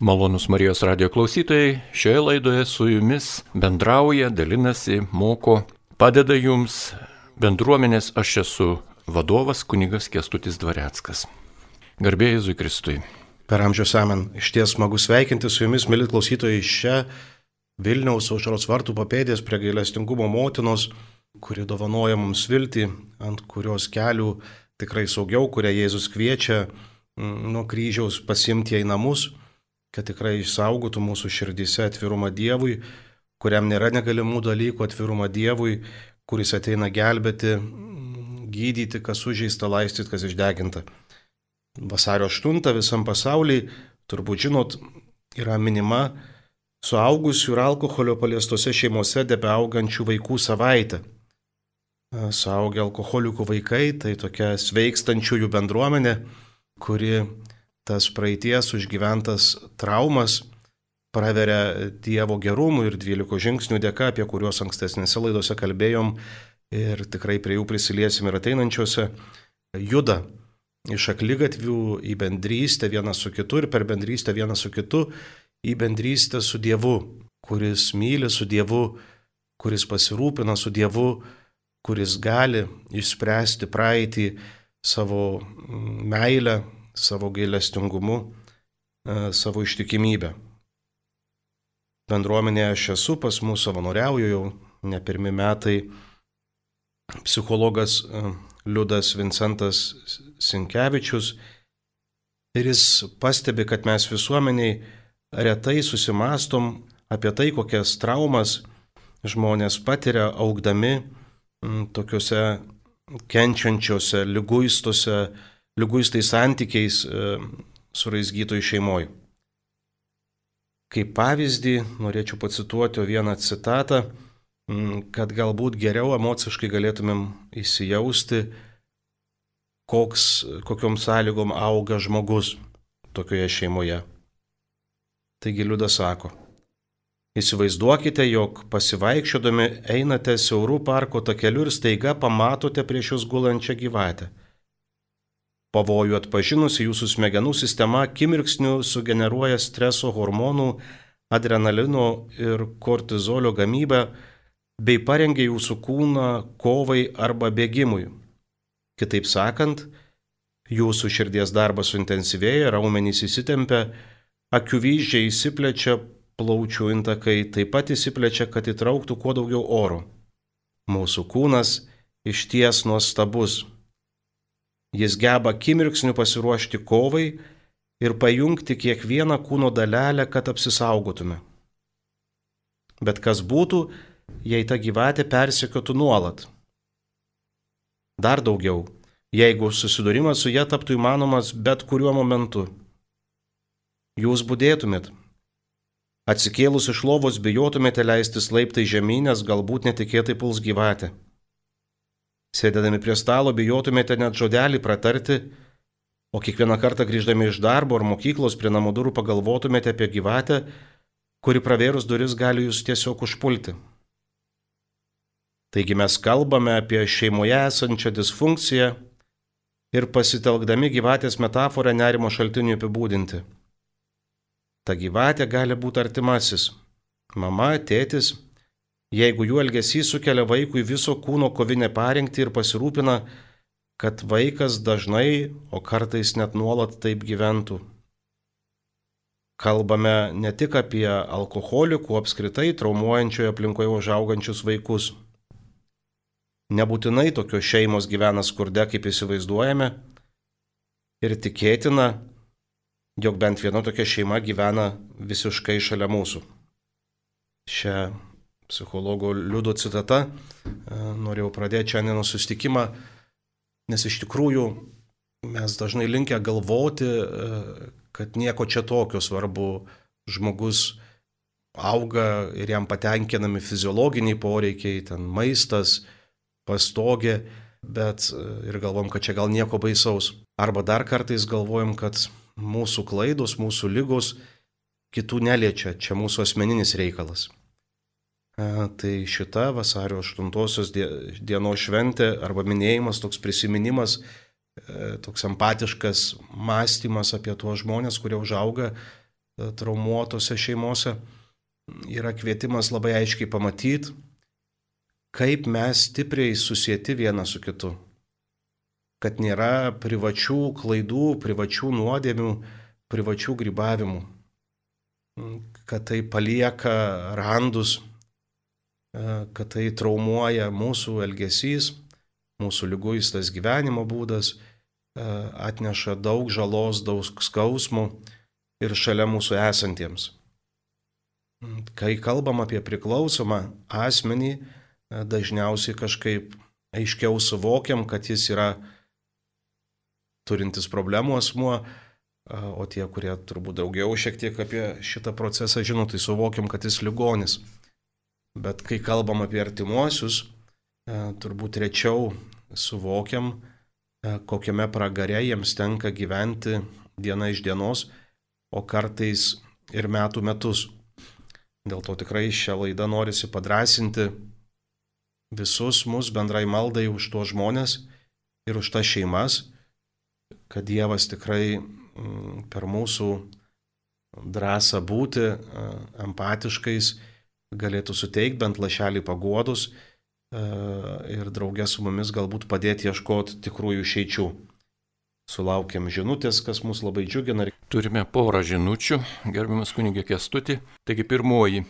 Malonus Marijos radio klausytojai, šioje laidoje su jumis bendrauja, dalinasi, moko, padeda jums bendruomenės aš esu vadovas kunigas Kestutis Dvareckas. Garbėjai Jėzui Kristui. Per amžius amen. Iš ties smagu sveikinti su jumis, mėly klausytojai, šią Vilniaus aušros vartų papėdės prie gailestingumo motinos, kuri dovanoja mums viltį, ant kurios kelių tikrai saugiau, kurią Jėzus kviečia mm, nuo kryžiaus pasimti į namus kad tikrai išsaugotų mūsų širdise atvirumą Dievui, kuriam nėra negalimų dalykų, atvirumą Dievui, kuris ateina gelbėti, gydyti, kas sužeista, laistyti, kas išdeginta. Vasario 8 visam pasaulyje, turbūt žinot, yra minima suaugusių ir alkoholio paliestose šeimose debeaugančių vaikų savaitė. Suaugę alkoholikų vaikai tai tokia sveikstančiųjų bendruomenė, kuri tas praeities užgyventas traumas praveria Dievo gerumų ir 12 žingsnių dėka, apie kuriuos ankstesnėse laidose kalbėjom ir tikrai prie jų prisiliesim ir ateinančiose, juda iš aklygatvių į bendrystę vienas su kitu ir per bendrystę vienas su kitu į bendrystę su Dievu, kuris myli su Dievu, kuris pasirūpina su Dievu, kuris gali išspręsti praeitį savo meilę, savo gailestingumu, e, savo ištikimybę. Bendruomenėje aš esu, pas mus savanoriauju jau ne pirmi metai. Psichologas e, Liudas Vincentas Sinkevičius ir jis pastebi, kad mes visuomeniai retai susimastom apie tai, kokias traumas žmonės patiria augdami tokiuose kenčiančiuose, lyguistuose, lyguistais santykiais e, su raizgytojų šeimoje. Kaip pavyzdį norėčiau pacituoti vieną citatą, kad galbūt geriau emociškai galėtumėm įsijausti, koks, kokiom sąlygom auga žmogus tokioje šeimoje. Taigi Liudas sako, įsivaizduokite, jog pasivaikščiodami einate siaurų parko takeliu ir staiga pamatote prieš jūs gulančią gyvatę. Pavojų atpažinusi jūsų smegenų sistema akimirksniu sugeneruoja streso hormonų, adrenalino ir kortizolio gamybą bei parengia jūsų kūną kovai arba bėgimui. Kitaip sakant, jūsų širdies darbas suintensyvėja, raumenys įsitempia, akių vyzdžiai įsiplečia, plaučių intakai taip pat įsiplečia, kad įtrauktų kuo daugiau oro. Mūsų kūnas iš ties nuostabus Jis geba akimirksniu pasiruošti kovai ir pajungti kiekvieną kūno dalelę, kad apsisaugotume. Bet kas būtų, jei ta gyvatė persekiotų nuolat? Dar daugiau, jeigu susidūrimas su ją taptų įmanomas bet kuriuo momentu. Jūs būdėtumėt. Atsikėlus iš lovos bijotumėte leistis laiptai žemynės, galbūt netikėtai puls gyvatė. Sėdėdami prie stalo bijotumėte net žodelį pratarti, o kiekvieną kartą grįždami iš darbo ar mokyklos prie namų durų pagalvotumėte apie gyvatę, kuri pravėrus duris gali jūs tiesiog užpulti. Taigi mes kalbame apie šeimoje esančią disfunkciją ir pasitelkdami gyvatės metaforą nerimo šaltinių apibūdinti. Ta gyvatė gali būti artimasis - mama, tėtis, jeigu jų elgesys sukelia vaikui viso kūno kovinę parengtį ir pasirūpina, kad vaikas dažnai, o kartais net nuolat taip gyventų. Kalbame ne tik apie alkoholikų apskritai traumuojančioje aplinkoje užaugančius vaikus. Nebūtinai tokios šeimos gyvena skurde, kaip įsivaizduojame, ir tikėtina, jog bent viena tokia šeima gyvena visiškai šalia mūsų. Šią psichologo Liudo citata. E, norėjau pradėti šiandieną susitikimą, nes iš tikrųjų mes dažnai linkę galvoti, e, kad nieko čia tokio svarbu žmogus auga ir jam patenkinami fiziologiniai poreikiai, ten maistas, pastogė, bet e, ir galvom, kad čia gal nieko baisaus. Arba dar kartais galvojam, kad mūsų klaidos, mūsų lygos kitų neliečia, čia mūsų asmeninis reikalas. E, tai šita vasario 8 dienos šventė arba minėjimas, toks prisiminimas, e, toks empatiškas mąstymas apie tuos žmonės, kurie užauga traumuotose šeimose, yra kvietimas labai aiškiai pamatyti, kaip mes stipriai susijęti vienas su kitu. Kad nėra privačių klaidų, privačių nuodėmių, privačių grybavimų. Kad tai palieka randus, kad tai traumuoja mūsų elgesys, mūsų lyguistas gyvenimo būdas, atneša daug žalos, daug skausmų ir šalia mūsų esantiems. Kai kalbam apie priklausomą asmenį, dažniausiai kažkaip aiškiau suvokiam, kad jis yra turintis problemų asmuo, o tie, kurie turbūt daugiau šiek tiek apie šitą procesą žino, tai suvokiam, kad jis ligonis. Bet kai kalbam apie artimuosius, turbūt rečiau suvokiam, kokiame pragare jiems tenka gyventi diena iš dienos, o kartais ir metų metus. Dėl to tikrai šią laidą norisi padrasinti visus mus bendrai maldai už tuos žmonės ir už tas šeimas, kad Dievas tikrai mm, per mūsų drąsą būti empatiškais galėtų suteikti bent lašelį paguodus ir draugė su mumis galbūt padėti ieškoti tikrųjų išeičių. Sulaukėm žinutės, kas mus labai džiugina. Turime porą žinučių, gerbiamas kunigė Kestuti. Taigi pirmoji.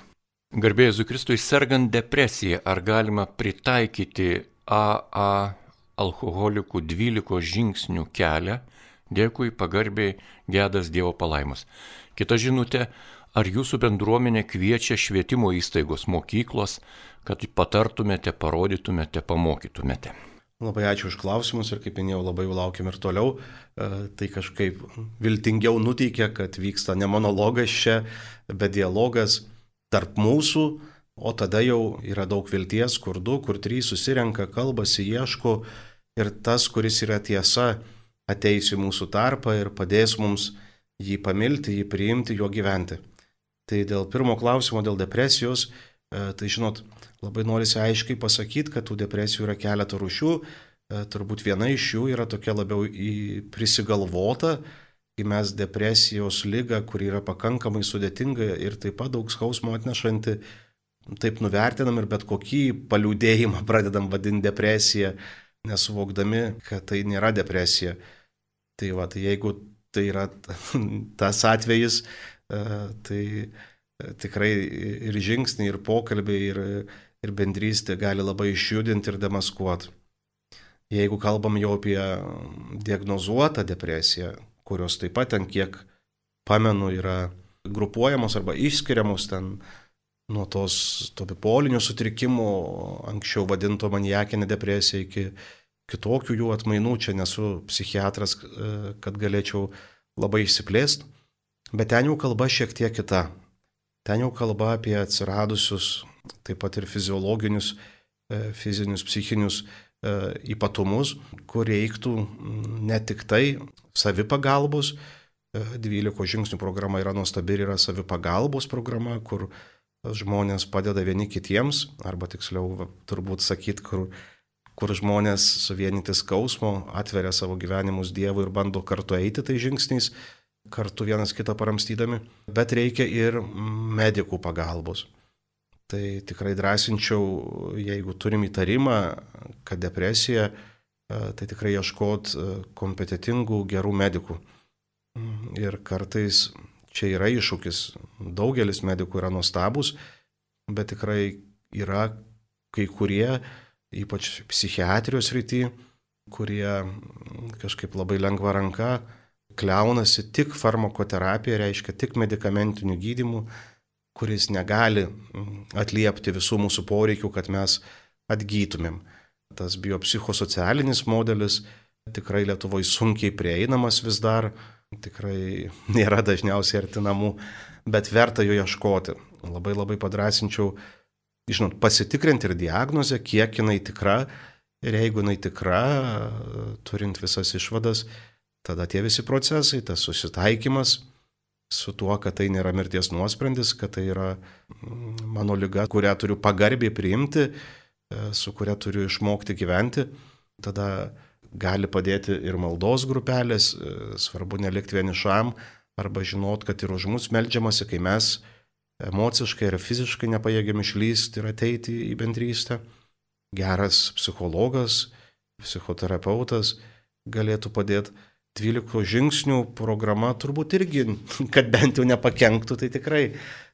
Garbėjus Kristui sergant depresiją, ar galima pritaikyti AA alkoholikų 12 žingsnių kelią? Dėkui, pagarbiai, gedas Dievo palaimas. Kita žinutė, ar jūsų bendruomenė kviečia švietimo įstaigos mokyklos, kad patartumėte, parodytumėte, pamokytumėte? Labai ačiū už klausimus ir kaip minėjau, labai jau laukiam ir toliau. E, tai kažkaip viltingiau nuteikia, kad vyksta ne monologas čia, bet dialogas tarp mūsų, o tada jau yra daug vilties, kur du, kur trys susirenka, kalbasi, ieško ir tas, kuris yra tiesa, ateis į mūsų tarpą ir padės mums jį pamilti, jį priimti, jo gyventi. Tai dėl pirmo klausimo, dėl depresijos, e, tai žinot, labai norisi aiškiai pasakyti, kad tų depresijų yra keletą rušių. E, turbūt viena iš jų yra tokia labiau prisigalvota, kai mes depresijos lygą, kuri yra pakankamai sudėtinga ir taip pat daug skausmo atnešanti, taip nuvertinam ir bet kokį paliūdėjimą pradedam vadinti depresiją, nesuvokdami, kad tai nėra depresija. Tai va, tai jeigu tai yra tas atvejis, tai e, tikrai ir žingsniai, ir pokalbiai, ir, ir bendrystė gali labai išjudinti ir demaskuoti. Jeigu kalbam jau apie diagnozuotą depresiją, kurios taip pat ten kiek pamenu yra grupuojamos arba išskiriamos ten nuo tos to bipolinių sutrikimų, anksčiau vadinto maniakinė depresija iki kitokių jų atmainų, čia nesu psichiatras, kad galėčiau labai išsiplėsti, bet ten jau kalba šiek tiek kita. Ten jau kalba apie atsiradusius taip pat ir fiziologinius, e, fizinius, psichinius e, ypatumus, kur reiktų ne tik tai savipagalbos, 12 e, žingsnių programa yra nuostabi ir yra savipagalbos programa, kur žmonės padeda vieni kitiems, arba tiksliau turbūt sakyti, kur, kur žmonės suvienyti skausmo, atveria savo gyvenimus Dievui ir bando kartu eiti tai žingsniais, kartu vienas kitą paramstydami, bet reikia ir medikų pagalbos. Tai tikrai drąsinčiau, jeigu turim įtarimą, kad depresija, e, tai tikrai ieškot e, kompetitingų, gerų medikų. Ir kartais čia yra iššūkis. Daugelis medikų yra nuostabus, bet tikrai yra kai kurie, ypač psichiatrijos rytį, kurie kažkaip labai lengva ranka kliaunasi tik farmakoterapija, reiškia tik medicamentiniu gydimu kuris negali mm, atliepti visų mūsų poreikių, kad mes atgytumėm. Tas biopsichosocialinis modelis tikrai Lietuvoje sunkiai prieinamas vis dar, tikrai nėra dažniausiai artinamų, bet verta jo ieškoti. Labai labai padrasinčiau, žinot, pasitikrinti ir diagnozę, kiek jinai tikra ir jeigu jinai tikra, turint visas išvadas, tada tie visi procesai, tas susitaikymas, su tuo, kad tai nėra mirties nuosprendis, kad tai yra mm, mano lyga, kurią turiu pagarbiai priimti, e, su kuria turiu išmokti gyventi. Tada gali padėti ir maldos grupelės, e, svarbu nelikti vienišam, arba žinot, kad ir už mus melžiamasi, kai mes emociškai ir fiziškai nepajėgiam išlysti ir ateiti į bendrystę. Geras psichologas, psichoterapeutas galėtų padėti 12 žingsnių programa turbūt irgi, kad bent jau nepakenktų, tai tikrai.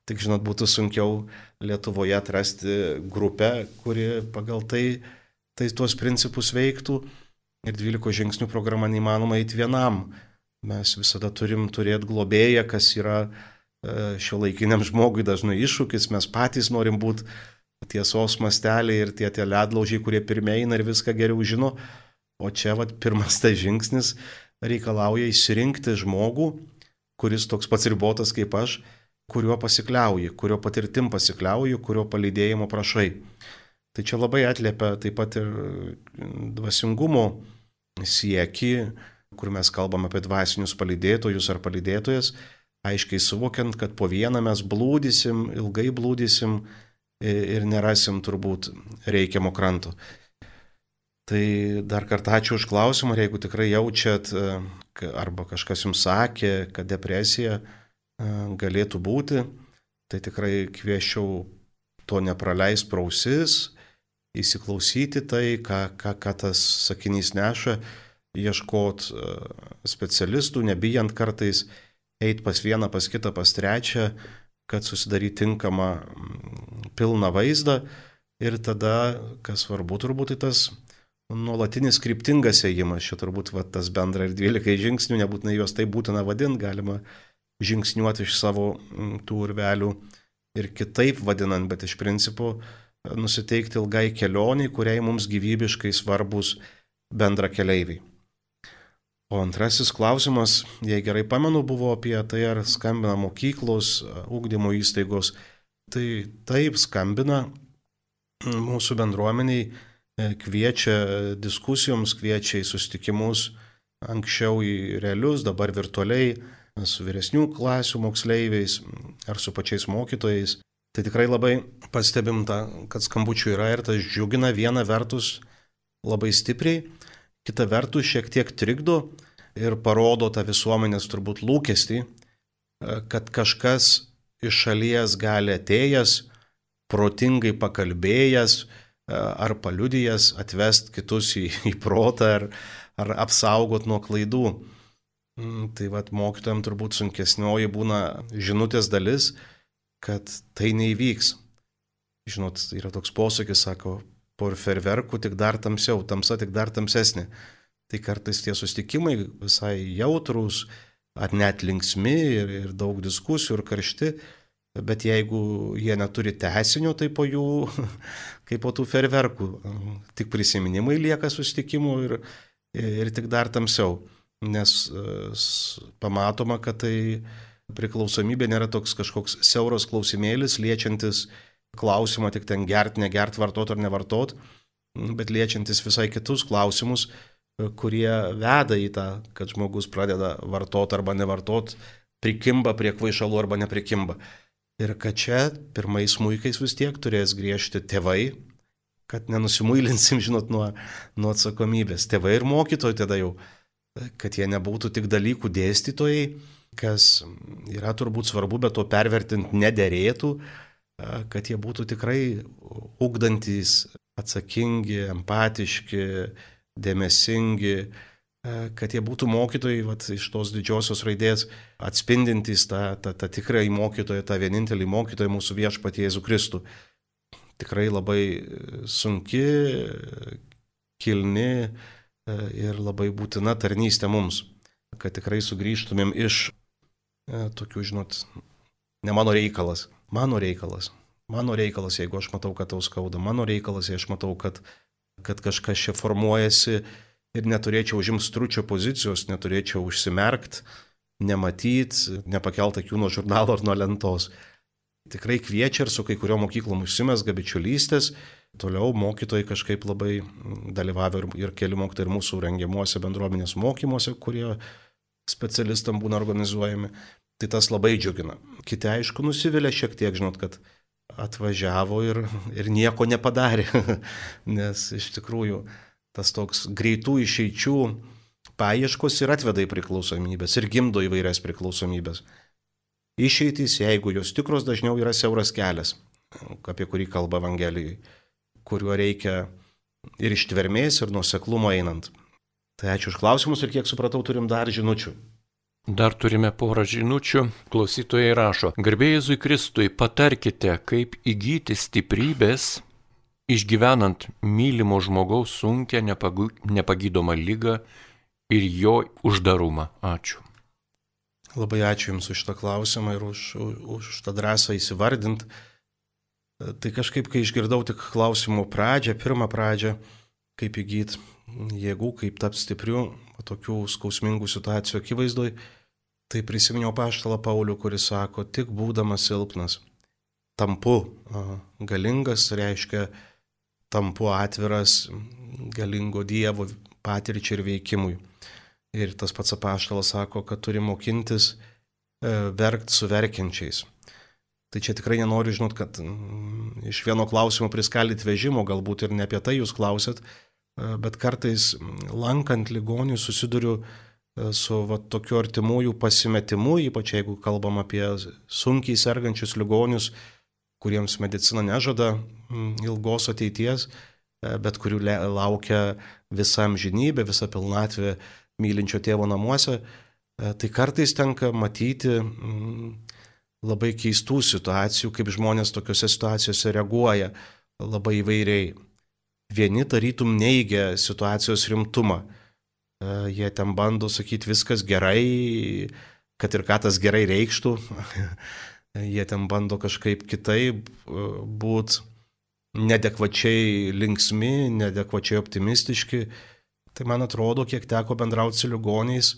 Tik žinot, būtų sunkiau Lietuvoje atrasti grupę, kuri pagal tai, tai tuos principus veiktų. Ir 12 žingsnių programa neįmanoma eiti vienam. Mes visada turim turėti globėją, kas yra e, šio laikiniam žmogui dažnai iššūkis. Mes patys norim būti tiesos masteliai ir tie, tie ledlaužiai, kurie pirmieji ir viską geriau žino. O čia vat, pirmas tas žingsnis reikalauja išsirinkti žmogų, kuris toks pats ribotas kaip aš, kuriuo pasikliauji, kurio patirtim pasikliauji, kurio palydėjimo prašai. Tai čia labai atliepia taip pat ir dvasingumo sieki, kur mes kalbam apie dvasinius palydėtojus ar palydėtojas, aiškiai suvokiant, kad po vieną mes blūdysim, ilgai blūdysim ir nerasim turbūt reikiamo kranto. Tai dar kartą ačiū už klausimą ir jeigu tikrai jaučiat e, arba kažkas jums sakė, kad depresija e, galėtų būti, tai tikrai kvieščiau to nepraleis prausis, įsiklausyti tai, ką, ką, ką tas sakinys neša, ieškot e, specialistų, nebijant kartais eiti pas vieną, pas kitą, pas trečią, kad susidaryti tinkamą pilną vaizdą. Ir tada, kas svarbu turbūt, tai tas nuolatinis kryptingas ėjimas, čia turbūt va, tas bendra ir 12 žingsnių, nebūtinai juos tai būtina vadinti, galima žingsniuoti iš savo tų urvelių ir kitaip vadinant, bet iš principo e, nusiteikti ilgai kelioniai, kuriai mums gyvybiškai svarbus bendra keliaiviai. O antrasis klausimas, jei gerai pamenu, buvo apie tai, ar skambina mokyklos, ūkdymo įstaigos. Tai taip skambina mūsų bendruomeniai E, kviečia diskusijoms, kviečia į susitikimus anksčiau į realius, dabar virtualiai su vyresnių klasių moksleiviais ar su pačiais mokytojais. Tai tikrai labai pastebim tą, kad skambučių yra ir tas džiugina viena vertus labai stipriai, kita vertus šiek tiek trikdo ir parodo tą visuomenės turbūt lūkestį, e, kad kažkas iš šalies gali atėjęs, protingai pakalbėjęs, ar paliudijas atvest kitus į, į protą ar, ar apsaugot nuo klaidų. Mm, tai vad mokytojams turbūt sunkesnioji būna žinutės dalis, kad tai neįvyks. Žinot, yra toks posakis, sako, po ferverkų tik dar tamsiau, tamsa tik dar tamsesnė. Tai kartais tie sustikimai visai jautrus, ar net linksmi ir, ir daug diskusijų ir karšti, bet jeigu jie neturi tesinio, tai po jų, kaip po tų ferverkų, tik prisiminimai lieka sustikimų ir, ir tik dar tamsiau, nes pamatoma, kad tai priklausomybė nėra toks kažkoks siauros klausimėlis, liečiantis klausimą tik ten gert, negert, vartot ar nevartot, bet liečiantis visai kitus klausimus, kurie veda į tą, kad žmogus pradeda vartot arba nevartot, prikimba prie kvaišalų arba neprikimba. Ir kad čia pirmais muikais vis tiek turės griežti tėvai, kad nenusimuilinsim, žinot, nuo, nuo atsakomybės. Tėvai ir mokytojai tada jau, kad jie nebūtų tik dalykų dėstytojai, kas yra turbūt svarbu, bet to pervertinti nederėtų, kad jie būtų tikrai ugdantis, atsakingi, empatiški, dėmesingi, kad jie būtų mokytojai vat, iš tos didžiosios raidės, atspindintys tą, tą, tą tikrąjį mokytoją, tą vienintelį mokytoją mūsų viešpatį Jėzų Kristų. Tikrai labai sunki, kilni e, ir labai būtina tarnystė mums, kad tikrai sugrįžtumėm iš e, tokių, žinot, ne mano reikalas, mano reikalas. Mano reikalas, jeigu aš matau, kad tau skauda, mano reikalas, jei aš matau, kad, kad kažkas čia formuojasi, ir neturėčiau užimti stručio pozicijos, neturėčiau užsimerkt, nematyt, nepakelt akių nuo žurnalo ar nuo lentos. Tikrai kviečia ir su kai kurio mokyklom užsimesga bičiulystės, toliau mokytojai kažkaip labai dalyvavę ir, ir keli mokytojai ir mūsų rengiamuose bendruomenės mokymuose, kurie specialistam būna organizuojami. Tai tas labai džiugina. Kiti aišku nusivylė šiek tiek, žinot, kad atvažiavo ir, ir nieko nepadarė, nes iš tikrųjų tas toks greitų išeičių paieškos ir atveda į priklausomybės ir gimdo įvairias priklausomybės. Išeitys, jeigu jos tikros, dažniau yra siauras kelias, apie kurį kalba Evangelijai, kuriuo reikia ir ištvermės, ir nuseklumo einant. Tai ačiū už klausimus ir kiek supratau, turim dar žinučių. Dar turime porą žinučių. Klausytojai rašo, garbėjai Kristui, patarkite, kaip įgyti stiprybės, išgyvenant mylimo žmogaus sunkę nepagydomą lygą ir jo uždarumą. Ačiū. Labai ačiū Jums už šitą klausimą ir už, už, tą drąsą įsivardint. Tai kažkaip, kai išgirdau tik klausimo pradžią, pirmą pradžią, kaip įgyti jėgų, kaip tapti stipriu, tokių skausmingų situacijų akivaizdoj, tai prisiminiau paštalą Paulių, kuris sako, tik būdamas silpnas, tampu galingas, reiškia, tampu atviras galingo Dievo patirčiai ir veikimui. Ir tas pats apaštalas sako, kad turi mokintis e, verkti su verkiančiais. Tai čia tikrai nenoriu žinot, kad mm, iš vieno klausimo priskaldyti vežimo, galbūt ir ne apie tai jūs klausėt, E, bet kartais lankant ligonių susiduriu e, su va, tokiu artimųjų pasimetimu, ypač jeigu kalbam apie sunkiai sergančius ligonius, kuriems medicina nežada ilgos ateities, e, bet kurių laukia visa amžinybė, visa pilnatvė mylinčio tėvo namuose, tai kartais tenka matyti labai keistų situacijų, kaip žmonės tokiuose situacijose reaguoja labai įvairiai vieni tarytum neigia situacijos rimtumą. E, jie ten bando sakyti viskas gerai, kad ir ką tas gerai reikštų. Jie ten bando kažkaip kitaip e, būti nedekvačiai linksmi, nedekvačiai optimistiški. Tai man atrodo, kiek teko bendrauti su ligoniais,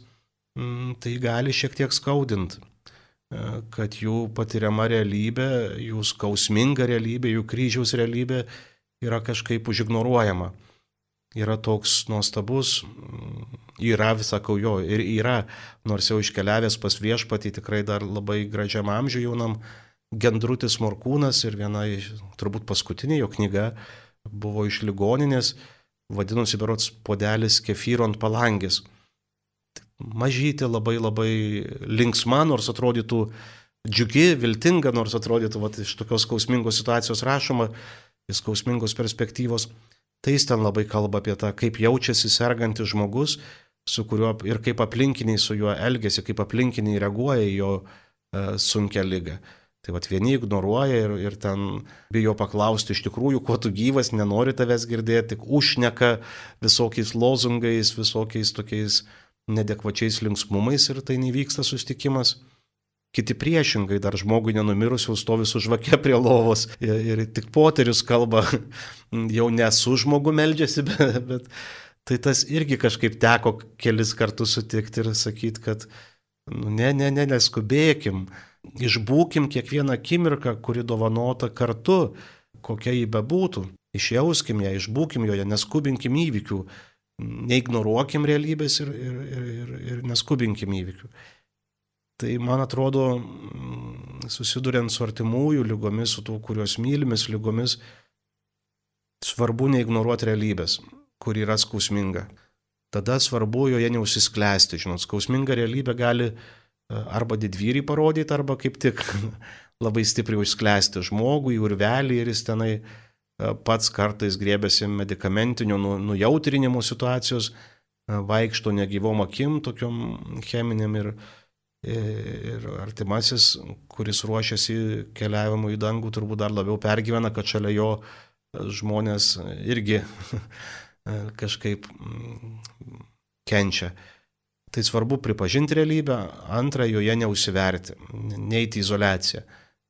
mm, tai gali šiek tiek skaudinti e, kad jų patiriama realybė, jų skausminga realybė, jų kryžiaus realybė yra kažkaip užignoruojama. Yra toks nuostabus, yra, sakau jo, ir yra, nors jau iškeliavęs pas viešpatį tikrai dar labai gražiam amžiui jaunam, Gendrutis Morkūnas ir viena, turbūt paskutinė jo knyga buvo iš ligoninės, vadinosi berots podelis kefyro ant palangės. Mažytė labai labai linksma, nors atrodytų džiugi, viltinga, nors atrodytų vat, iš tokios skausmingos situacijos rašoma, skausmingos perspektyvos, tai jis ten labai kalba apie tą, kaip jaučiasi sergantis žmogus, su kuriuo ir kaip aplinkiniai su juo elgesi, kaip aplinkiniai reaguoja į jo e, sunkę lygą. Tai vad vieni ignoruoja ir, ir ten bijo paklausti iš tikrųjų, kuo tu gyvas, nenori tavęs girdėti, tik užneka visokiais lozungais, visokiais tokiais nedekvačiais linksmumais ir tai nevyksta sustikimas. Kiti priešingai, dar žmogui nenumirus jau stovi su žvake prie lovos. Ir, ir tik poterius kalba, jau ne su žmogu meldžiasi, bet, bet tai tas irgi kažkaip teko kelis kartus sutikti ir sakyti, kad nu, ne, ne, ne, neskubėkim, išbūkim kiekvieną akimirką, kuri dovanota kartu, kokia jį bebūtų, išjauskim ją, išbūkim joje, neskubinkim įvykių, neignoruokim realybės ir, ir, ir, ir, ir neskubinkim įvykių. Tai man atrodo, mm, susiduriant su artimųjų lygomis, su tų, kuriuos mylimis lygomis, svarbu neignoruoti realybės, kur yra skausminga. Tada svarbu joje neužsisklęsti, žinot, skausminga realybė gali e, arba didvyrį parodyti, arba kaip tik labai stipriai užsklęsti žmogų į urvelį ir jis tenai e, pats kartais grėbėsi medicamentinio nu, nujautrinimo situacijos, e, vaikšto negyvom akim, tokiom cheminiam ir, ir artimasis, kuris ruošiasi keliavimui į dangų, turbūt dar labiau pergyvena, kad šalia jo žmonės irgi kažkaip mm, kenčia. Tai svarbu pripažinti realybę, antra, joje neusiverti, neiti izolaciją.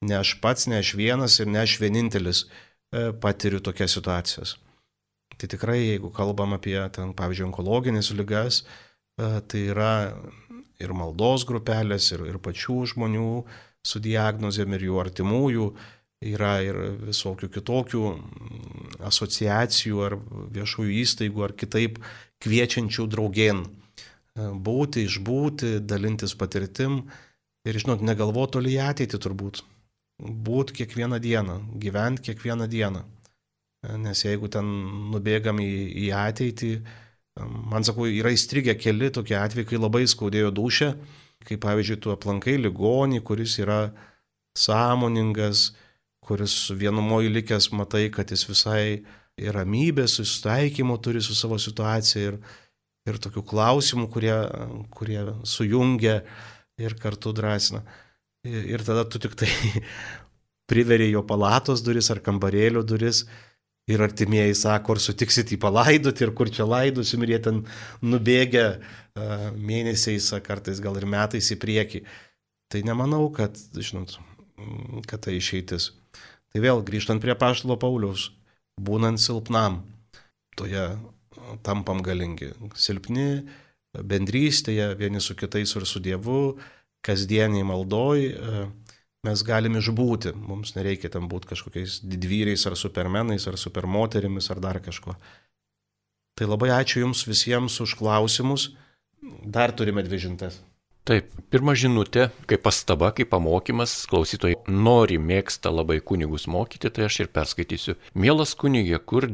Ne aš pats, ne aš vienas ir ne aš vienintelis e, patiriu tokias situacijas. Tai tikrai, jeigu kalbam apie, ten, pavyzdžiui, onkologinės lygas, e, tai yra ir maldos grupelės, ir, ir pačių žmonių su diagnozėm, ir jų artimųjų, yra ir visokių kitokių mm, asociacijų ar viešųjų įstaigų ar kitaip kviečiančių draugien e, būti, išbūti, dalintis patirtim ir, žinot, negalvoti toli į ateitį turbūt. Būti kiekvieną dieną, gyventi kiekvieną dieną. E, nes jeigu ten nubėgam į, į ateitį, Man sakau, yra įstrigę keli tokie atvejai, kai labai skaudėjo dušę, kai pavyzdžiui, tu aplankai ligonį, kuris yra sąmoningas, kuris vienumoji likęs, matai, kad jis visai ir ramybės, susitaikymo turi su savo situacija ir, ir tokių klausimų, kurie, kurie sujungia ir kartu drąsina. Ir, ir tada tu tik tai priveri jo palatos duris ar kambarėlio duris Ir artimieji sako, ar sutiksit į palaidoti ir kur čia laidosim, ir jie ten nubėgia mėnesiais, kartais gal ir metais į priekį. Tai nemanau, kad, žinot, kad tai išeitis. Tai vėl grįžtant prie Paštalo Pauliaus, būnant silpnam, toje tampam galingi. Silpni bendrystėje, vieni su kitais ir su Dievu, kasdieniai maldoj, mes galim išbūti. Mums nereikia tam būti kažkokiais didvyriais ar supermenais ar supermoterimis ar dar kažko. Tai labai ačiū Jums visiems už klausimus. Dar turime dvi žintes. Taip, pirma žinutė, kaip pastaba, kaip pamokymas, klausytojai nori, mėgsta labai kunigus mokyti, tai aš ir perskaitysiu. Mielas kunigė, kur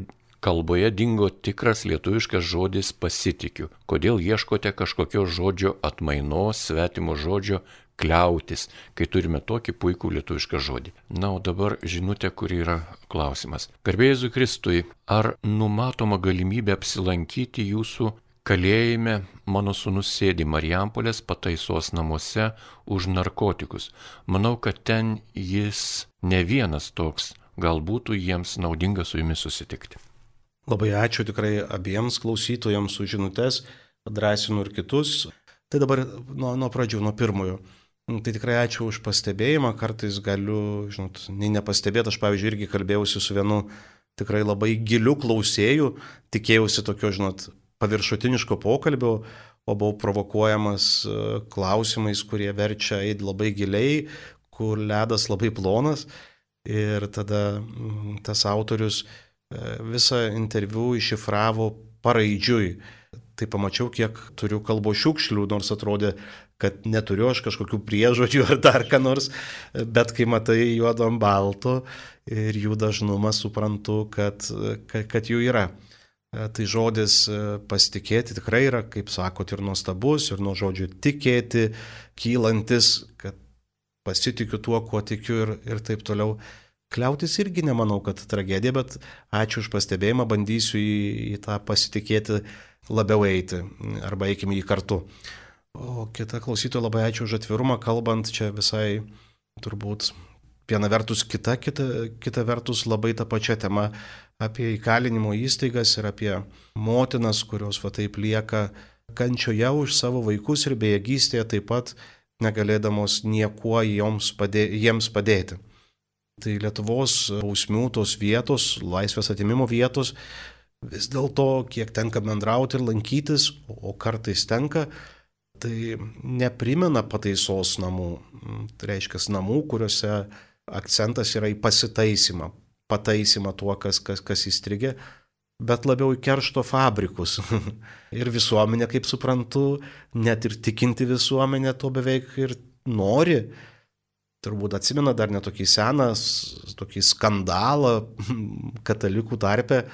kalboje dingo tikras lietuviškas žodis pasitikiu? Kodėl ieškote kažkokio žodžio atmainos, svetimo žodžio kliautis, kai turime tokį puikų lietuvišką žodį. Na, o dabar žinutė, kur yra klausimas. Garbėjai Kristui, ar numatoma galimybė apsilankyti jūsų kalėjime mano sunus sėdi Marijampolės pataisos namuose už narkotikus. Manau, kad ten jis ne vienas toks, gal būtų jiems naudinga su jumis susitikti. Labai ačiū tikrai abiems klausytojams už žinutės, drąsinu ir kitus. Tai dabar nuo, nuo pradžių, nuo pirmojo. Nu, tai tikrai ačiū už pastebėjimą, kartais galiu, žinot, nei nepastebėti, aš pavyzdžiui irgi kalbėjausi su vienu tikrai labai giliu klausėju, tikėjausi tokio, žinot, paviršutiniško pokalbio, o buvau provokuojamas e, klausimais, kurie verčia eiti labai giliai, kur ledas labai plonas. Ir tada mm, tas autorius e, visą interviu iššifravo paraidžiui. Tai pamačiau, kiek turiu kalbo šiukšlių, nors atrodė, kad neturiu aš kažkokių priežodžių ar dar ką nors, bet kai matai juodom balto ir jų dažnumą, suprantu, kad, kad, kad jų yra. Tai žodis pasitikėti tikrai yra, kaip sakot, ir nuostabus, ir nuo žodžių tikėti, kylantis, kad pasitikiu tuo, kuo tikiu ir, ir taip toliau. Kliautis irgi nemanau, kad tragedija, bet ačiū už pastebėjimą, bandysiu į, į tą pasitikėti labiau eiti arba eikime jį kartu. O kita klausytoja labai ačiū už atvirumą, kalbant čia visai turbūt viena vertus kita, kita, kita vertus labai tą pačią temą apie įkalinimo įstaigas ir apie motinas, kurios va taip lieka kančioje už savo vaikus ir bejėgystėje taip pat negalėdamos niekuo padė, jiems padėti. Tai Lietuvos bausmių tos vietos, laisvės atimimo vietos, vis dėlto, kiek tenka bendrauti ir lankytis, o kartais tenka, tai neprimena pataisos namų. Tai reiškia namų, kuriuose akcentas yra į pasitaisymą, pataisymą tuo, kas, kas, kas įstrigė, bet labiau į keršto fabrikus. ir visuomenė, kaip suprantu, net ir tikinti visuomenė to beveik ir nori. Turbūt atsimena dar netokį seną, tokį skandalą katalikų tarpe,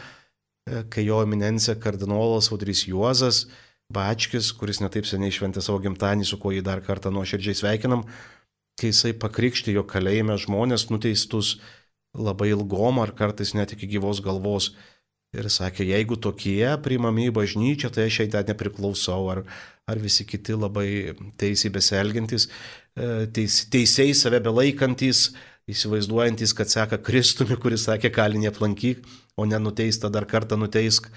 kai jo eminencija kardinolas Audrys Juozas Bačkis, kuris netaip seniai šventė savo gimtadienį, su kuo jį dar kartą nuoširdžiai sveikinam, kai jisai pakrikštė jo kalėjime žmonės nuteistus labai ilgom ar kartais net iki gyvos galvos. Ir sakė, jeigu tokie priimami į bažnyčią, tai aš jai ten nepriklausau, ar, ar visi kiti labai teisiai beselgiantis, e, teis, teisėjai save belaikantis, įsivaizduojantis, kad seka Kristumi, kuris sakė, kalinį aplankyk, o nenuteista dar kartą nuteisk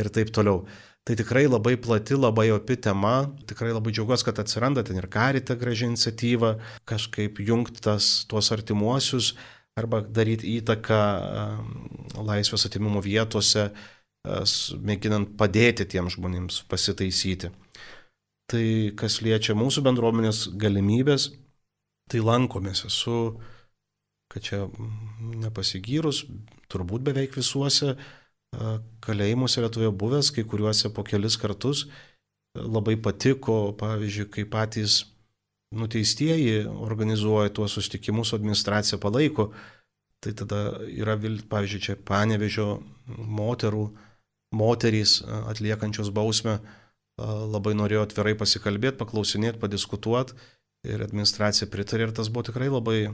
ir taip toliau. Tai tikrai labai plati, labai opi tema. Tikrai labai džiaugiuosi, kad atsiranda ten ir karita graži iniciatyva, kažkaip jungti tas, tuos artimuosius arba daryti įtaką laisvės atimimo vietose, mėginant padėti tiems žmonėms pasitaisyti. Tai kas liečia mūsų bendruomenės galimybės, tai lankomės. Esu, kad čia nepasigyrus, turbūt beveik visuose kalėjimuose Lietuvoje buvęs, kai kuriuose po kelis kartus labai patiko, pavyzdžiui, kai patys nuteistieji organizuoja tuos sustikimus, administracija palaiko. Tai tada yra, pavyzdžiui, čia panevežio moterų moterys atliekančios bausmę labai norėjo atvirai pasikalbėti, paklausinėti, padiskutuoti ir administracija pritarė ir tas buvo tikrai labai,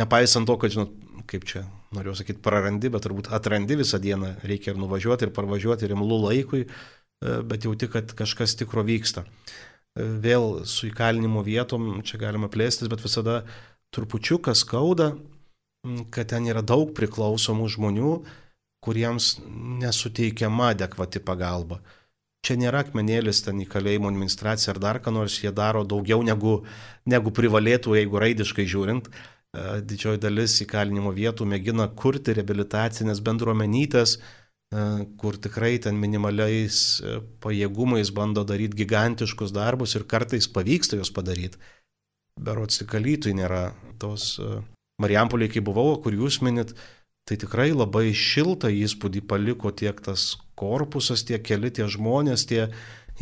nepaisant to, kad, žinot, kaip čia, noriu sakyti, prarandi, bet turbūt atrandi visą dieną, reikia ir nuvažiuoti, ir parvažiuoti, ir imlų laikui, bet jauti, kad kažkas tikro vyksta. Vėl su įkalinimo vietom čia galima plėstis, bet visada trupučiuką skauda, kad ten yra daug priklausomų žmonių, kuriems nesuteikiama adekvati pagalba. Čia nėra akmenėlis ten į kalėjimo administraciją ar dar ką nors, jie daro daugiau negu, negu privalėtų, jeigu raidiškai žiūrint. E, didžioji dalis įkalinimo vietų mėgina kurti reabilitacinės bendruomenytės, e, kur tikrai ten minimaliais e, pajėgumais bando daryti gigantiškus darbus ir kartais pavyksta juos padaryti. Berots tik alytui nėra tos Marijampoliai, kai buvau, kur jūs minit, tai tikrai labai šiltą įspūdį paliko tiek tas korpusas, tiek keli tie žmonės, tie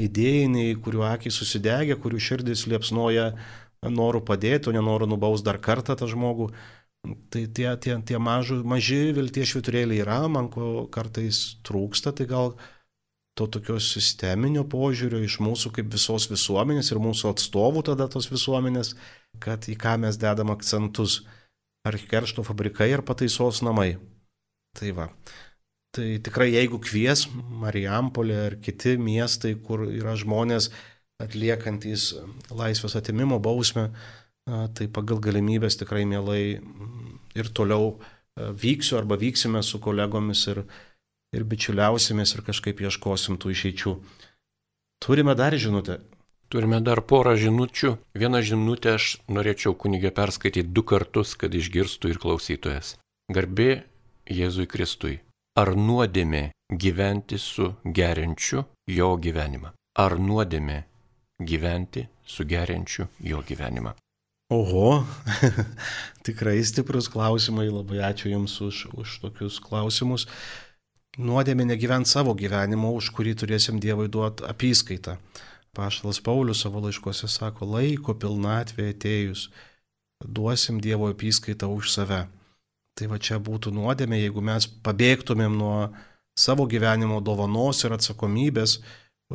idėjiniai, kurių akis susidegė, kurių širdis liepsnoja norų padėti, o nenoru nubaus dar kartą tą žmogų. Tai tie, tie, tie mažu, maži vilties šviturėliai yra, man ko kartais trūksta, tai gal to tokio sisteminio požiūrio iš mūsų kaip visos visuomenės ir mūsų atstovų tada tos visuomenės, kad į ką mes dedam akcentus ar keršto fabrikai, ar pataisos namai. Tai va. Tai tikrai jeigu kvies Marijampolė ar kiti miestai, kur yra žmonės atliekantys laisvės atimimo bausmę, tai pagal galimybės tikrai mielai ir toliau vyksiu arba vyksime su kolegomis ir, ir bičiuliausimės ir kažkaip ieškosim tų išeičių. Turime dar žinutę. Turime dar porą žinučių. Vieną žinutę aš norėčiau kunigė perskaityti du kartus, kad išgirstų ir klausytojas. Garbė Jėzui Kristui. Ar nuodėmė gyventi su gerinčiu jo gyvenimą? Ar nuodėmė gyventi su gerinčiu jo gyvenimą? Oho, tikrai stiprus klausimai, labai ačiū Jums už, už tokius klausimus. Nuodėmė negyvent savo gyvenimo, už kurį turėsim Dievui duoti apyskaitą. Paštalas Paulius savo laiškose sako, laiko pilnatvė atėjus, duosim Dievo apyskaitą už save. Tai va čia būtų nuodėmė, jeigu mes pabėgtumėm nuo savo gyvenimo dovanos ir atsakomybės,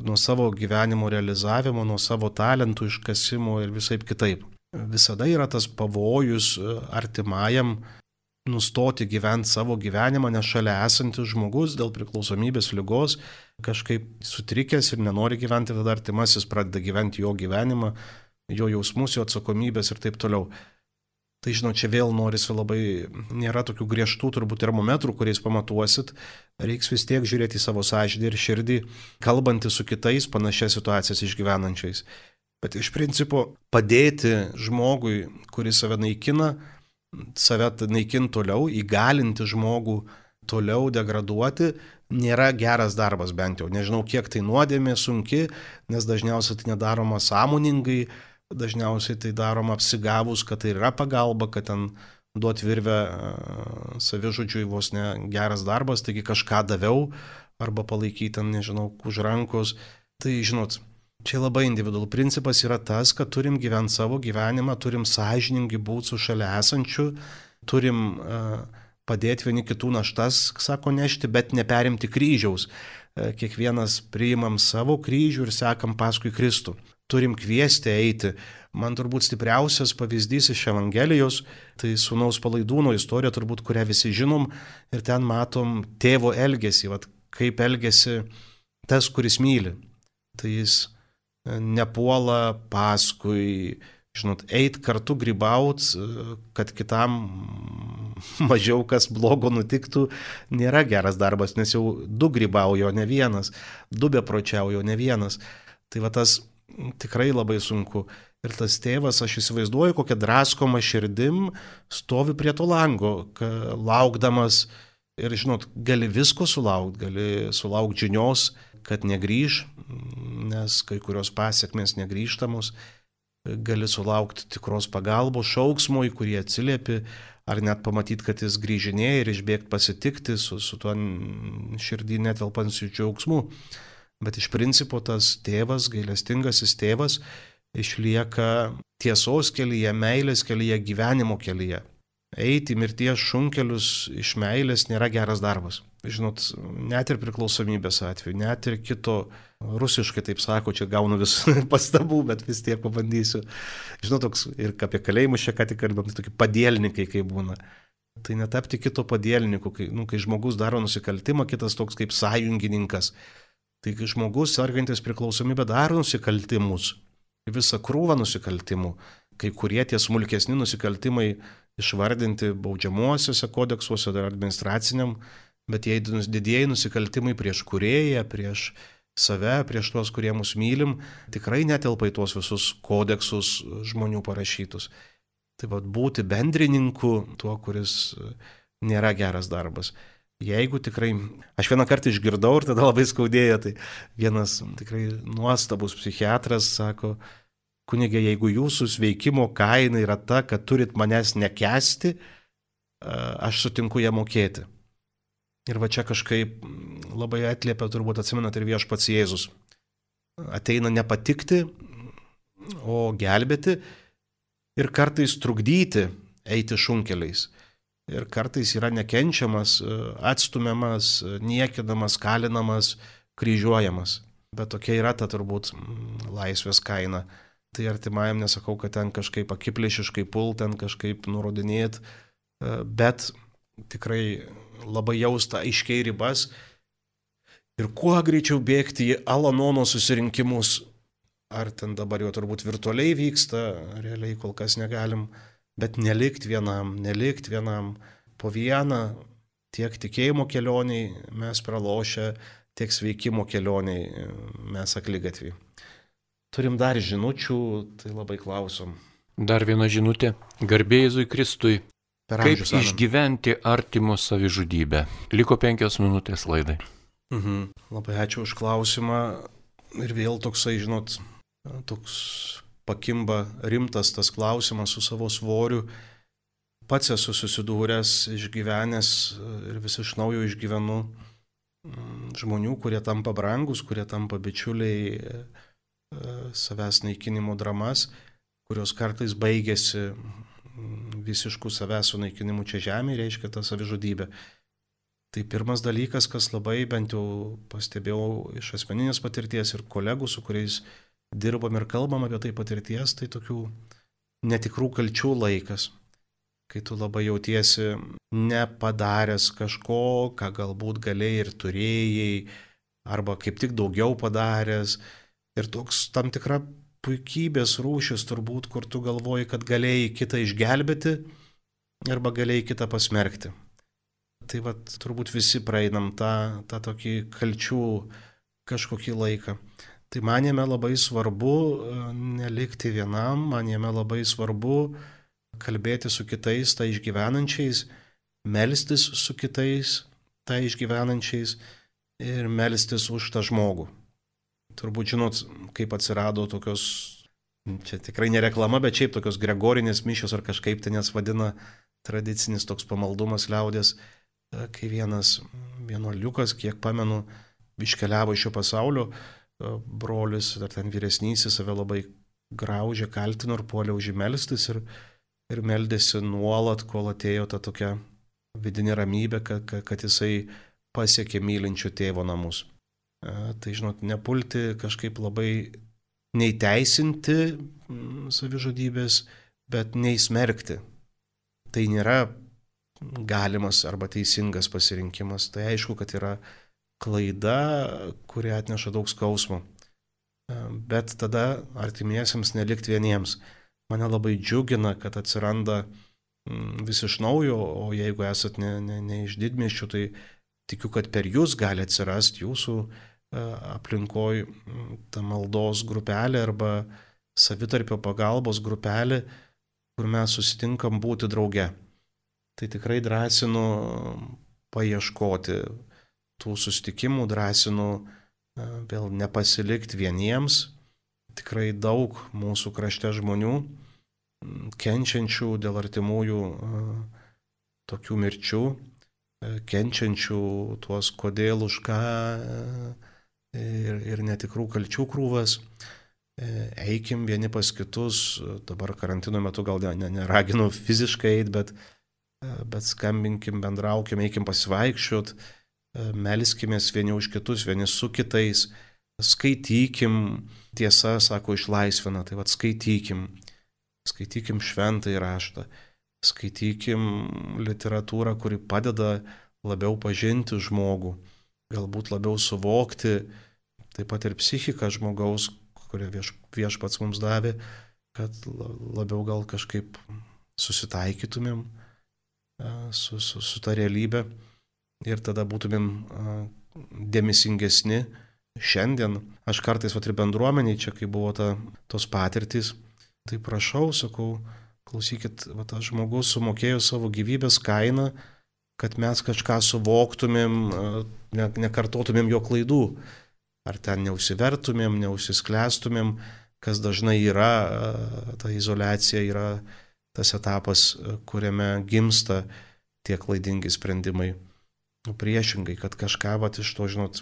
nuo savo gyvenimo realizavimo, nuo savo talentų iškasimo ir visai kitaip. Visada yra tas pavojus artimajam nustoti gyventi savo gyvenimą, nes šalia esantis žmogus dėl priklausomybės lygos kažkaip sutrikęs ir nenori gyventi, tada artimasis pradeda gyventi jo gyvenimą, jo jausmus, jo atsakomybės ir taip toliau. Tai žinot, čia vėl norisi labai, nėra tokių griežtų turbūt termometrų, kuriais pamatuosit, reiks vis tiek žiūrėti į savo sąžinį ir širdį, kalbantį su kitais panašias situacijas išgyvenančiais. Bet iš principo padėti žmogui, kuris save naikina, save naikinti toliau, įgalinti žmogų toliau degraduoti, nėra geras darbas bent jau. Nežinau, kiek tai nuodėmė sunki, nes dažniausiai tai nedaroma sąmoningai, dažniausiai tai daroma apsigavus, kad tai yra pagalba, kad ten duoti virvę savižudžiui vos ne geras darbas, taigi kažką daviau arba palaikyti ten, nežinau, už rankos. Tai žinot, Čia labai individualus principas yra tas, kad turim gyventi savo gyvenimą, turim sąžiningai būti su šalia esančiu, turim uh, padėti vieni kitų naštas, sako, nešti, bet neperimti kryžiaus. Uh, kiekvienas priimam savo kryžių ir sekam paskui Kristų. Turim kviesti eiti. Man turbūt stipriausias pavyzdys iš Evangelijos, tai sunaus palaidūno istorija, turbūt kurią visi žinom, ir ten matom tėvo elgesį, vat, kaip elgesi tas, kuris myli. Tai jis nepuola paskui, žinot, eit kartu grybaut, kad kitam mažiau kas blogo nutiktų, nėra geras darbas, nes jau du grybaujo, ne vienas, du bepročiaujo, ne vienas. Tai va tas tikrai labai sunku. Ir tas tėvas, aš įsivaizduoju, kokią draskoma širdim stovi prie to lango, laukdamas ir, žinot, gali visko sulaukti, gali sulaukti žinios, kad negryž, nes kai kurios pasiekmes negryžtamos, gali sulaukti tikros pagalbos, šauksmo, į kurį atsiliepi, ar net pamatyti, kad jis grįžinėja ir išbėgti pasitikti su, su tuo širdį netelpančiu džiaugsmu. Bet iš principo tas tėvas, gailestingasis tėvas, išlieka tiesos kelyje, meilės kelyje, gyvenimo kelyje. eiti mirties šunkelius iš meilės nėra geras darbas. Žinot, net ir priklausomybės atveju, net ir kito, rusiškai taip sako, čia gaunu vis pastabų, bet vis tiek pabandysiu. Žinot, toks ir apie kalėjimus čia ką tik tai tokie padėlininkai kaip būna. Tai netapti kito padėlininku, kai, nu, kai žmogus daro nusikaltimą, kitas toks kaip sąjungininkas. Tai kai žmogus, sergantis priklausomybę, daro nusikaltimus, visą krūvą nusikaltimų, kai kurie tie smulkesni nusikaltimai išvardinti baudžiamuosiuose kodeksuose ar administraciniam, bet jei didieji nusikaltimai prieš kurėją, prieš save, prieš tuos, kurie mus mylim, tikrai netelpa į tuos visus kodeksus žmonių parašytus. Tai vad būti bendrininku tuo, kuris nėra geras darbas. Jeigu tikrai, aš vieną kartą išgirdau ir tada labai skaudėjo, tai vienas tikrai nuostabus psichiatras sako, kunigė, jeigu jūsų sveikimo kaina yra ta, kad turit manęs nekesti, aš sutinku ją mokėti. Ir va čia kažkaip labai atliepia, turbūt atsimenat ir viešpats Jėzus. Ateina nepatikti, o gelbėti ir kartais trukdyti eiti šunkeliais. Ir kartais yra nekenčiamas, atstumiamas, niekinamas, kalinamas, kryžiuojamas. Bet tokia yra ta turbūt laisvės kaina tai artimajam nesakau, kad ten kažkaip akiplėšiškai pult, ten kažkaip nurodinėt, e, bet tikrai labai jausta aiškiai ribas ir kuo greičiau bėgti į Alanono susirinkimus, ar ten dabar jau turbūt virtualiai vyksta, realiai kol kas negalim, bet nelikti vienam, nelikti vienam, po vieną tiek tikėjimo kelioniai mes pralošę, tiek sveikimo kelioniai mes aklygatvį. Turim dar žinučių, tai labai klausom. Dar viena žinutė. Garbėjai Kristui. Per Kaip amžius, išgyventi artimo savižudybę? Liko penkios minutės laidai. Mhm. Labai ačiū už klausimą. Ir vėl toksai, žinot, toks pakimba rimtas tas klausimas su savo svoriu. Pats esu susidūręs, išgyvenęs ir vis iš naujo išgyvenu mm, žmonių, kurie tampa brangus, kurie tampa bičiuliai E, savęs naikinimo dramas, kurios kartais baigėsi mm, visiškų savęs sunaikinimu čia žemėje, reiškia tą savižudybę. Tai pirmas dalykas, kas labai bent jau pastebėjau iš asmeninės patirties ir kolegų, su kuriais dirbam ir kalbam apie tai patirties, tai tokių netikrų kalčių laikas, kai tu labai jautiesi nepadaręs kažko, ką galbūt galėjai ir turėjai, arba kaip tik daugiau padaręs, Ir toks tam tikra puikybės rūšis turbūt, kur tu galvoji, kad galėjai kitą išgelbėti arba galėjai kitą pasmerkti. Tai vad turbūt visi praeinam tą, tą tokį kalčių kažkokį laiką. Tai man jame labai svarbu e, nelikti vienam, man jame labai svarbu kalbėti su kitais, tai išgyvenančiais, melstis su kitais, tai išgyvenančiais ir melstis už tą žmogų. Turbūt žinot, kaip atsirado tokios, čia tikrai ne reklama, bet šiaip tokios gregorinės mišios ar kažkaip ten jas vadina tradicinis toks pamaldumas liaudės, e, kai vienas vienuoliukas, kiek pamenu, iškeliavo iš šio pasaulio, e, brolius ar ten vyresnysis save labai graužė, kaltino ir puolė užimelstis ir, ir meldėsi nuolat, kol atėjo ta tokia vidinė ramybė, kad, kad jisai pasiekė mylinčio tėvo namus. Tai žinot, nepulti kažkaip labai neįteisinti mm, savižudybės, bet neįsmerkti. Tai nėra galimas arba teisingas pasirinkimas. Tai aišku, kad yra klaida, kuri atneša daug skausmo. Bet tada artimiesiems nelikti vieniems. Mane labai džiugina, kad atsiranda mm, vis iš naujo, o jeigu esat ne, ne, ne iš didmiščių, tai tikiu, kad per jūs gali atsirasti jūsų e, aplinkoj ta maldos grupelė arba savitarpio pagalbos grupelė, kur mes susitinkam būti drauge. Tai tikrai drąsinu paieškoti tų susitikimų, drąsinu e, vėl nepasilikti vieniems. Tikrai daug mūsų krašte žmonių kenčiančių dėl artimųjų e, tokių mirčių E, kenčiančių tuos kodėl už ką ir, ir netikrų kalčių krūvas. Eikim vieni pas kitus, dabar karantino metu gal ne, neraginu fiziškai eiti, bet bet skambinkim, bendraukim, eikim pasivaikščiot, melskimės vieni už kitus, vieni su kitais, skaitykim, tiesa, sako, išlaisvina, tai vad skaitykim, skaitykim šventą įraštą, skaitykim literatūrą, kuri padeda labiau pažinti žmogų, galbūt labiau suvokti taip pat ir psichiką žmogaus, kurią vieš, viešpats mums davė, kad labiau gal kažkaip susitaikytumėm su, su, su ta realybė ir tada būtumėm dėmesingesni šiandien. Aš kartais, va, ir bendruomeniai čia, kai buvo ta, tos patirtys, tai prašau, sakau, klausykit, va, tas žmogus sumokėjo savo gyvybės kainą, kad mes kažką suvoktumėm, ne, nekartotumėm jo klaidų. Ar ten neusivertumėm, neusisklestumėm, kas dažnai yra, ta izolacija yra tas etapas, kuriame gimsta tie klaidingi sprendimai. Nu, priešingai, kad kažką, va, iš to, žinot,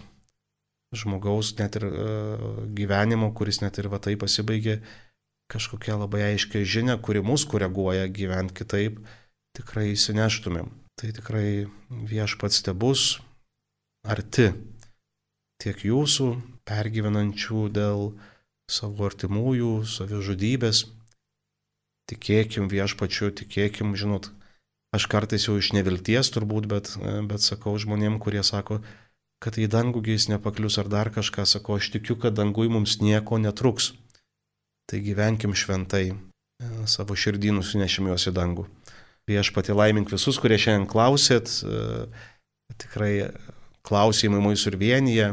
žmogaus net ir uh, gyvenimo, kuris net ir va tai pasibaigė, kažkokia labai aiškia žinia, kuri mus koreguoja gyventi kitaip, tikrai įsineštumėm. Tai tikrai viešpats te bus arti tiek jūsų, pergyvenančių dėl savo artimųjų, savižudybės. Tikėkim viešpačiu, tikėkim, žinot, aš kartais jau iš nevilties turbūt, bet, bet sakau žmonėm, kurie sako, kad į dangų jis nepaklius ar dar kažką, sako, aš tikiu, kad dangui mums nieko netruks. Tai gyvenkim šventai, savo širdį nusinešim juos į dangų. Viešpati laimink visus, kurie šiandien klausėt, tikrai klausimai mūsų ir vienyje,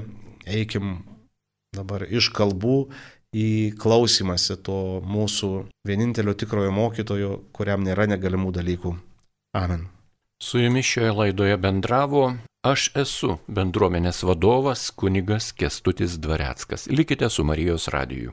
eikim dabar iš kalbų į klausimąsi to mūsų vienintelio tikrojo mokytojo, kuriam nėra negalimų dalykų. Amen. Su jumis šioje laidoje bendravo aš esu bendruomenės vadovas kunigas Kestutis Dvareckas. Likite su Marijos radiju.